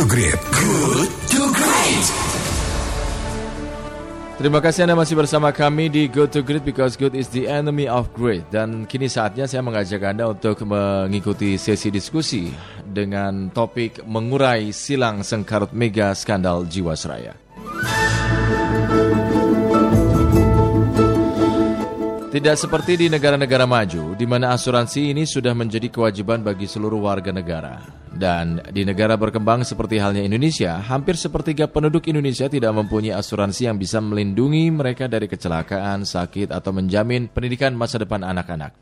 to Great. Good to Great. Terima kasih Anda masih bersama kami di Good to Great because good is the enemy of great. Dan kini saatnya saya mengajak Anda untuk mengikuti sesi diskusi dengan topik mengurai silang sengkarut mega skandal Jiwasraya. Tidak seperti di negara-negara maju, di mana asuransi ini sudah menjadi kewajiban bagi seluruh warga negara. Dan di negara berkembang seperti halnya Indonesia, hampir sepertiga penduduk Indonesia tidak mempunyai asuransi yang bisa melindungi mereka dari kecelakaan, sakit, atau menjamin pendidikan masa depan anak-anak.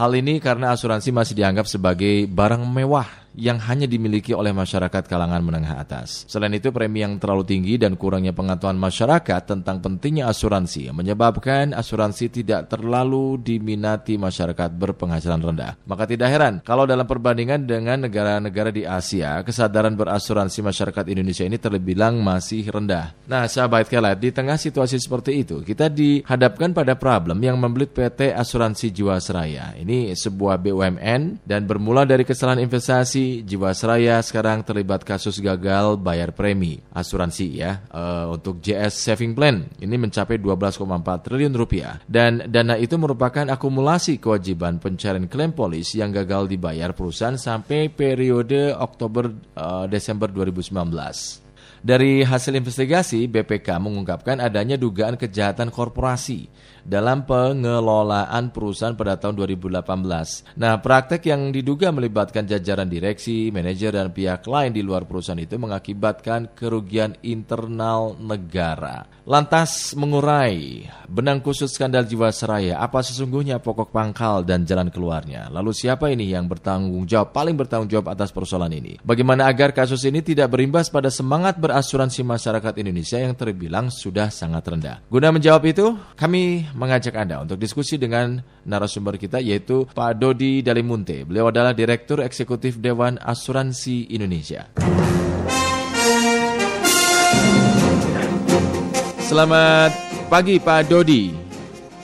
Hal ini karena asuransi masih dianggap sebagai barang mewah yang hanya dimiliki oleh masyarakat kalangan menengah atas. Selain itu, premi yang terlalu tinggi dan kurangnya pengetahuan masyarakat tentang pentingnya asuransi menyebabkan asuransi tidak terlalu diminati masyarakat berpenghasilan rendah. Maka tidak heran kalau dalam perbandingan dengan negara-negara di Asia, kesadaran berasuransi masyarakat Indonesia ini terbilang masih rendah. Nah, sahabat kelet, di tengah situasi seperti itu, kita dihadapkan pada problem yang membelit PT Asuransi Jiwasraya. Ini sebuah BUMN dan bermula dari kesalahan investasi Jiwasraya sekarang terlibat kasus gagal bayar premi asuransi ya uh, untuk JS Saving Plan. Ini mencapai 12,4 triliun rupiah dan dana itu merupakan akumulasi kewajiban pencarian klaim polis yang gagal dibayar perusahaan sampai periode Oktober uh, Desember 2019. Dari hasil investigasi, BPK mengungkapkan adanya dugaan kejahatan korporasi dalam pengelolaan perusahaan pada tahun 2018. Nah, praktek yang diduga melibatkan jajaran direksi, manajer, dan pihak lain di luar perusahaan itu mengakibatkan kerugian internal negara. Lantas mengurai benang khusus skandal Jiwasraya, apa sesungguhnya pokok pangkal dan jalan keluarnya? Lalu siapa ini yang bertanggung jawab, paling bertanggung jawab atas persoalan ini? Bagaimana agar kasus ini tidak berimbas pada semangat ber asuransi masyarakat Indonesia yang terbilang sudah sangat rendah. Guna menjawab itu, kami mengajak Anda untuk diskusi dengan narasumber kita yaitu Pak Dodi Dalimunte. Beliau adalah Direktur Eksekutif Dewan Asuransi Indonesia. Selamat pagi Pak Dodi.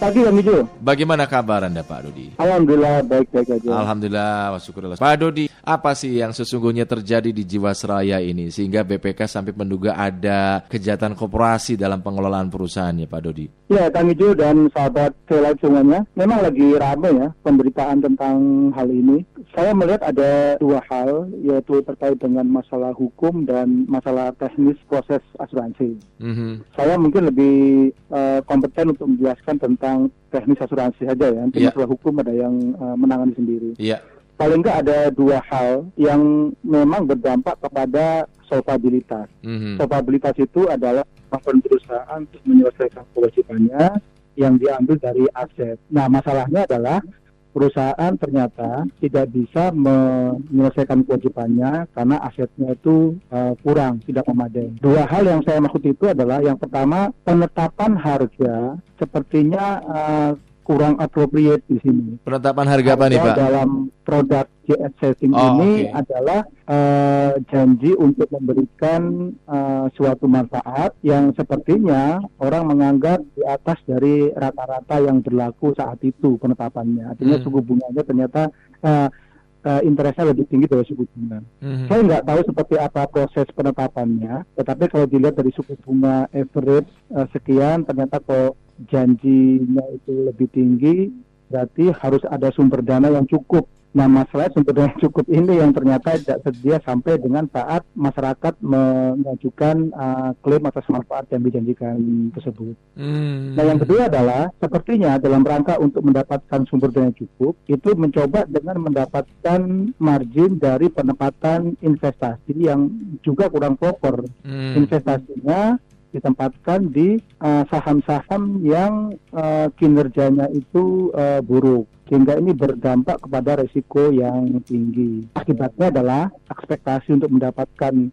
Pagi Bang Ijo. Bagaimana kabar Anda Pak Dodi? Alhamdulillah baik-baik aja. Alhamdulillah, syukurlah. Pak Dodi, apa sih yang sesungguhnya terjadi di Jiwasraya ini sehingga BPK sampai menduga ada kejahatan korporasi dalam pengelolaan perusahaannya Pak Dodi? Ya, Kang Ijo dan sahabat selain semuanya, memang lagi ramai ya pemberitaan tentang hal ini. Saya melihat ada dua hal, yaitu terkait dengan masalah hukum dan masalah teknis proses asuransi. Mm -hmm. Saya mungkin lebih uh, kompeten untuk menjelaskan tentang tentang teknis asuransi saja ya. Nanti yeah. masalah hukum ada yang uh, menangani sendiri. Yeah. Paling nggak ada dua hal yang memang berdampak kepada solvabilitas. Mm-hmm. Solvabilitas itu adalah kemampuan perusahaan untuk menyelesaikan kewajibannya yang diambil dari aset. Nah, masalahnya adalah perusahaan ternyata tidak bisa menyelesaikan kewajibannya karena asetnya itu uh, kurang, tidak memadai. Dua hal yang saya maksud itu adalah yang pertama penetapan harga sepertinya uh, kurang appropriate di sini. Penetapan harga apa nih Pak? Dalam produk JS Setting oh, ini okay. adalah uh, janji untuk memberikan uh, suatu manfaat yang sepertinya orang menganggap di atas dari rata-rata yang berlaku saat itu penetapannya. Artinya hmm. suku bunganya ternyata uh, uh, interestnya lebih tinggi dari suku bunga. Mm-hmm. Saya nggak tahu seperti apa proses penetapannya, tetapi kalau dilihat dari suku bunga average uh, sekian, ternyata kok janjinya itu lebih tinggi, berarti harus ada sumber dana yang cukup. Nah, masalah sumber dana yang cukup ini yang ternyata tidak sedia sampai dengan saat masyarakat mengajukan uh, klaim atas manfaat yang dijanjikan tersebut. Hmm. Nah, yang kedua adalah sepertinya dalam rangka untuk mendapatkan sumber dana cukup, itu mencoba dengan mendapatkan margin dari penempatan investasi yang juga kurang proper. Hmm. Investasinya ditempatkan di eh, saham-saham uh, yang uh, kinerjanya itu uh, buruk sehingga ini berdampak kepada resiko yang tinggi. Akibatnya adalah ekspektasi untuk mendapatkan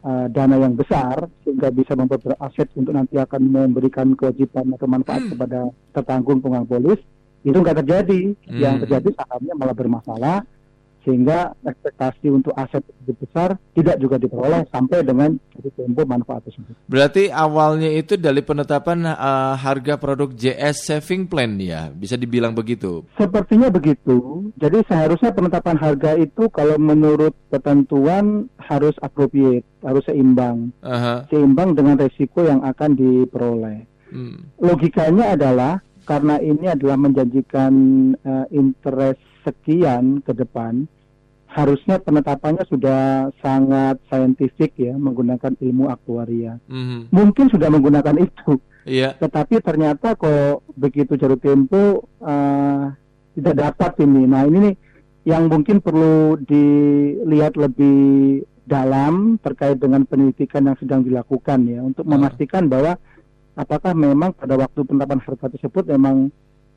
uh, dana yang besar sehingga bisa memperberat aset untuk nanti akan memberikan kewajiban atau manfaat hmm. kepada tertanggung pengang polis itu nggak terjadi. Hmm. Yang terjadi sahamnya malah bermasalah sehingga ekspektasi untuk aset lebih besar tidak juga diperoleh sampai dengan tempo manfaat tersebut. Berarti awalnya itu dari penetapan uh, harga produk JS Saving Plan ya, bisa dibilang begitu? Sepertinya begitu. Jadi seharusnya penetapan harga itu kalau menurut ketentuan harus appropriate, harus seimbang, uh -huh. seimbang dengan resiko yang akan diperoleh. Hmm. Logikanya adalah karena ini adalah menjanjikan uh, interest sekian ke depan, harusnya penetapannya sudah sangat saintifik ya menggunakan ilmu aktuaria. Mm-hmm. Mungkin sudah menggunakan itu, yeah. tetapi ternyata kok begitu jatuh tempo uh, tidak dapat ini. Nah ini nih yang mungkin perlu dilihat lebih dalam terkait dengan penelitikan yang sedang dilakukan ya untuk uh. memastikan bahwa apakah memang pada waktu penetapan harga tersebut memang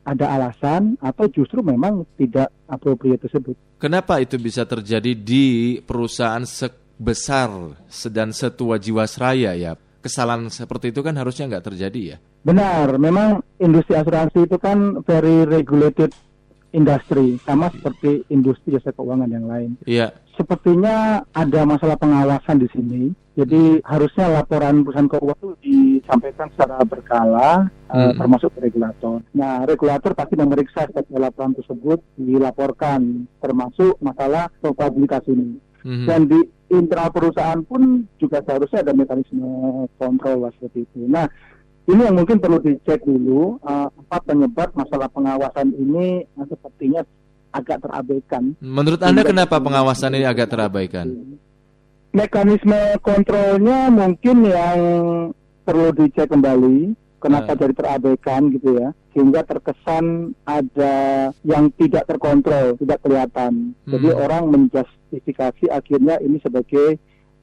ada alasan atau justru memang tidak appropriate tersebut. Kenapa itu bisa terjadi di perusahaan sebesar dan setua Jiwasraya ya? Kesalahan seperti itu kan harusnya nggak terjadi ya? Benar, memang industri asuransi itu kan very regulated industri, sama seperti industri jasa keuangan yang lain. Iya. Sepertinya ada masalah pengawasan di sini jadi harusnya laporan perusahaan keuangan itu disampaikan secara berkala, hmm. uh, termasuk ke regulator. Nah, regulator pasti memeriksa setiap laporan tersebut dilaporkan, termasuk masalah probabilitas ini. Hmm. Dan di internal perusahaan pun juga seharusnya ada mekanisme kontrol seperti itu. Nah, ini yang mungkin perlu dicek dulu uh, apa penyebab masalah pengawasan ini uh, sepertinya agak terabaikan. Menurut Anda kenapa pengawasan ini agak terabaikan? mekanisme kontrolnya mungkin yang perlu dicek kembali kenapa uh. jadi terabaikan gitu ya sehingga terkesan ada yang tidak terkontrol tidak kelihatan hmm. jadi orang menjustifikasi akhirnya ini sebagai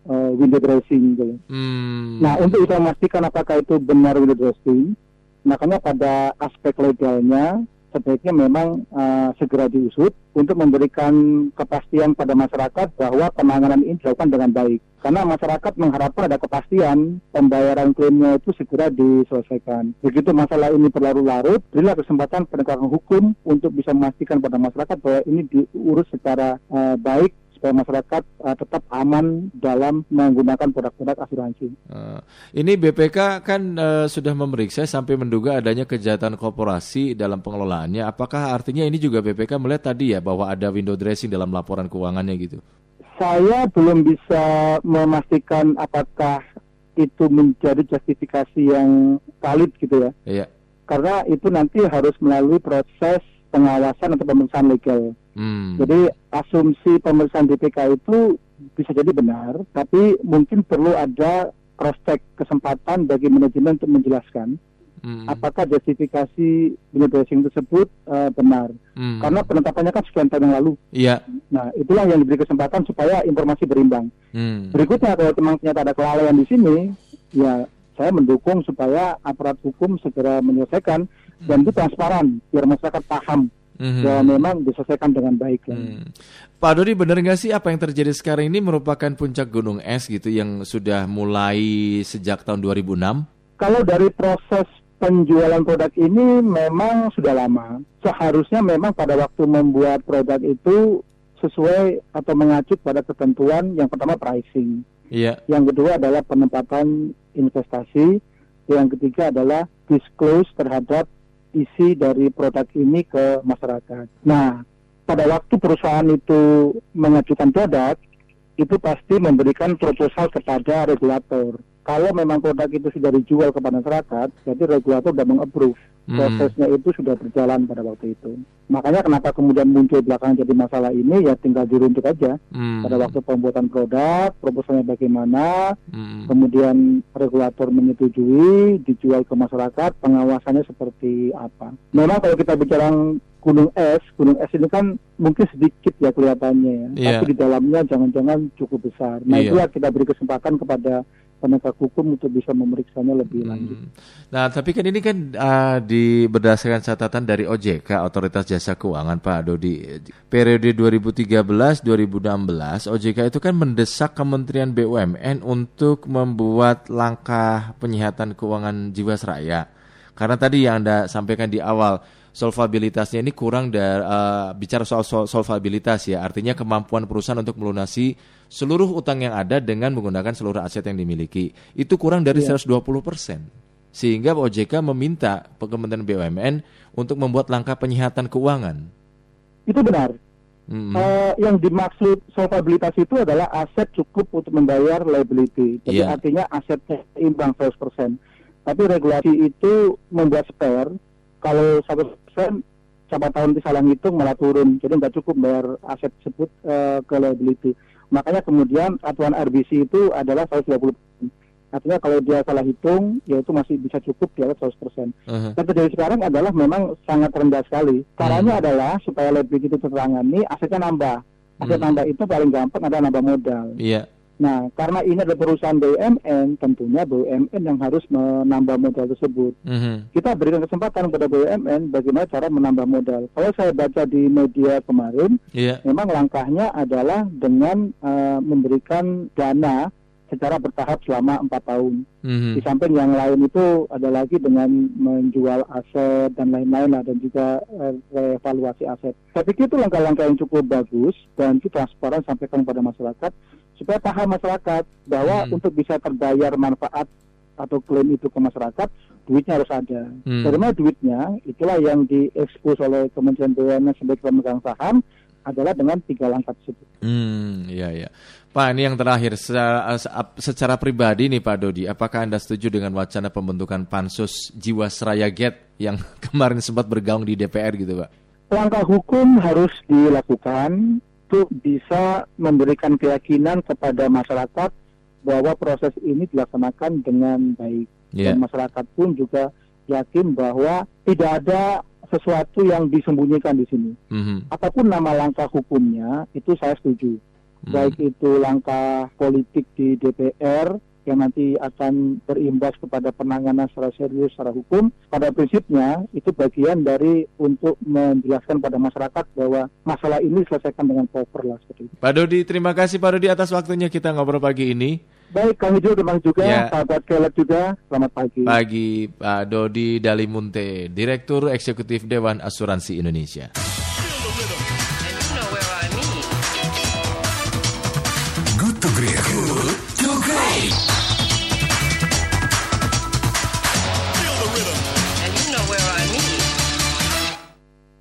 uh, window dressing gitu hmm. nah untuk bisa memastikan apakah itu benar window dressing makanya pada aspek legalnya sebaiknya memang uh, segera diusut untuk memberikan kepastian pada masyarakat bahwa penanganan ini dilakukan dengan baik. Karena masyarakat mengharapkan ada kepastian pembayaran klaimnya itu segera diselesaikan. Begitu masalah ini berlarut-larut, berilah kesempatan penegakan hukum untuk bisa memastikan pada masyarakat bahwa ini diurus secara uh, baik supaya masyarakat uh, tetap aman dalam menggunakan produk-produk asuransi. Uh, ini BPK kan uh, sudah memeriksa sampai menduga adanya kejahatan korporasi dalam pengelolaannya. Apakah artinya ini juga BPK melihat tadi ya bahwa ada window dressing dalam laporan keuangannya gitu? Saya belum bisa memastikan apakah itu menjadi justifikasi yang valid gitu ya. Iya. Karena itu nanti harus melalui proses pengawasan atau pemeriksaan legal. Hmm. Jadi asumsi pemeriksaan BPK itu bisa jadi benar, tapi mungkin perlu ada cross check kesempatan bagi manajemen untuk menjelaskan hmm. apakah justifikasi unit tersebut uh, benar. Hmm. Karena penetapannya kan sekian tahun yang lalu. Iya. Nah, itulah yang diberi kesempatan supaya informasi berimbang. Hmm. Berikutnya kalau memang ternyata ada kelalaian di sini, ya saya mendukung supaya aparat hukum segera menyelesaikan dan itu transparan biar masyarakat paham mm-hmm. bahwa memang diselesaikan dengan baik. Mm. Pak Dodi benar nggak sih apa yang terjadi sekarang ini merupakan puncak gunung es gitu yang sudah mulai sejak tahun 2006? Kalau dari proses penjualan produk ini memang sudah lama. Seharusnya memang pada waktu membuat produk itu sesuai atau mengacu pada ketentuan yang pertama pricing. Iya. Yang kedua adalah penempatan investasi. Yang ketiga adalah disclose terhadap isi dari produk ini ke masyarakat. Nah, pada waktu perusahaan itu mengajukan produk, itu pasti memberikan proposal kepada regulator. Kalau memang produk itu sudah dijual kepada masyarakat, jadi regulator sudah mengapprove. Hmm. Prosesnya itu sudah berjalan pada waktu itu. Makanya kenapa kemudian muncul belakangan jadi masalah ini, ya tinggal diruntut aja. Hmm. Pada waktu pembuatan produk, proposalnya bagaimana, hmm. kemudian regulator menyetujui, dijual ke masyarakat, pengawasannya seperti apa. Memang kalau kita bicara gunung es, gunung es ini kan mungkin sedikit ya kelihatannya ya, yeah. tapi di dalamnya jangan-jangan cukup besar. Nah yeah. itulah kita beri kesempatan kepada penegak hukum untuk bisa memeriksanya lebih hmm. lanjut. Nah, tapi kan ini kan uh, di berdasarkan catatan dari OJK Otoritas Jasa Keuangan Pak Dodi periode 2013-2016 OJK itu kan mendesak Kementerian BUMN untuk membuat langkah penyihatan keuangan Jiwasraya. Karena tadi yang Anda sampaikan di awal solvabilitasnya ini kurang dari uh, bicara soal sol solvabilitas ya, artinya kemampuan perusahaan untuk melunasi seluruh utang yang ada dengan menggunakan seluruh aset yang dimiliki. Itu kurang dari yeah. 120 persen. Sehingga OJK meminta Kementerian BUMN untuk membuat langkah penyihatan keuangan. Itu benar. Mm-hmm. Uh, yang dimaksud solvabilitas itu adalah aset cukup untuk membayar liability. Jadi yeah. artinya asetnya imbang 100%. Tapi regulasi itu membuat spare kalau satu persen siapa tahun nanti salah ngitung malah turun jadi nggak cukup bayar aset tersebut uh, ke liability makanya kemudian aturan RBC itu adalah 130 artinya kalau dia salah hitung ya itu masih bisa cukup di atas 100 persen uh-huh. dan terjadi sekarang adalah memang sangat rendah sekali caranya uh-huh. adalah supaya liability itu tertangani asetnya nambah aset uh-huh. nambah itu paling gampang adalah nambah modal iya yeah. Nah, karena ini adalah perusahaan BUMN, tentunya BUMN yang harus menambah modal tersebut. Mm-hmm. Kita berikan kesempatan kepada BUMN bagaimana cara menambah modal. Kalau saya baca di media kemarin, yeah. memang langkahnya adalah dengan uh, memberikan dana secara bertahap selama empat tahun. Mm-hmm. Di samping yang lain itu ada lagi dengan menjual aset dan lain-lain lah dan juga uh, reevaluasi aset. Saya pikir itu langkah-langkah yang cukup bagus dan itu transparan sampaikan kepada masyarakat supaya paham masyarakat bahwa hmm. untuk bisa terbayar manfaat atau klaim itu ke masyarakat, duitnya harus ada. Hmm. Dari mana duitnya? Itulah yang diekspos oleh Kementerian BUMN sebagai pemegang saham adalah dengan tiga langkah tersebut. Hmm, iya iya. Pak, ini yang terakhir secara, secara pribadi nih Pak Dodi, apakah Anda setuju dengan wacana pembentukan pansus Jiwasraya Get yang kemarin sempat bergaung di DPR gitu, Pak? Langkah hukum harus dilakukan untuk bisa memberikan keyakinan kepada masyarakat bahwa proses ini dilaksanakan dengan baik yeah. dan masyarakat pun juga yakin bahwa tidak ada sesuatu yang disembunyikan di sini. Mm-hmm. Apa pun nama langkah hukumnya itu saya setuju. Mm-hmm. Baik itu langkah politik di DPR yang nanti akan berimbas kepada penanganan secara serius secara hukum. Pada prinsipnya itu bagian dari untuk menjelaskan pada masyarakat bahwa masalah ini selesaikan dengan proper lah seperti itu. Pak Dodi, terima kasih Pak Dodi atas waktunya kita ngobrol pagi ini. Baik, kami juga terima juga, ya. sahabat Kelab juga, selamat pagi. Pagi, Pak Dodi Dalimunte, Direktur Eksekutif Dewan Asuransi Indonesia. Good to great. Good to great.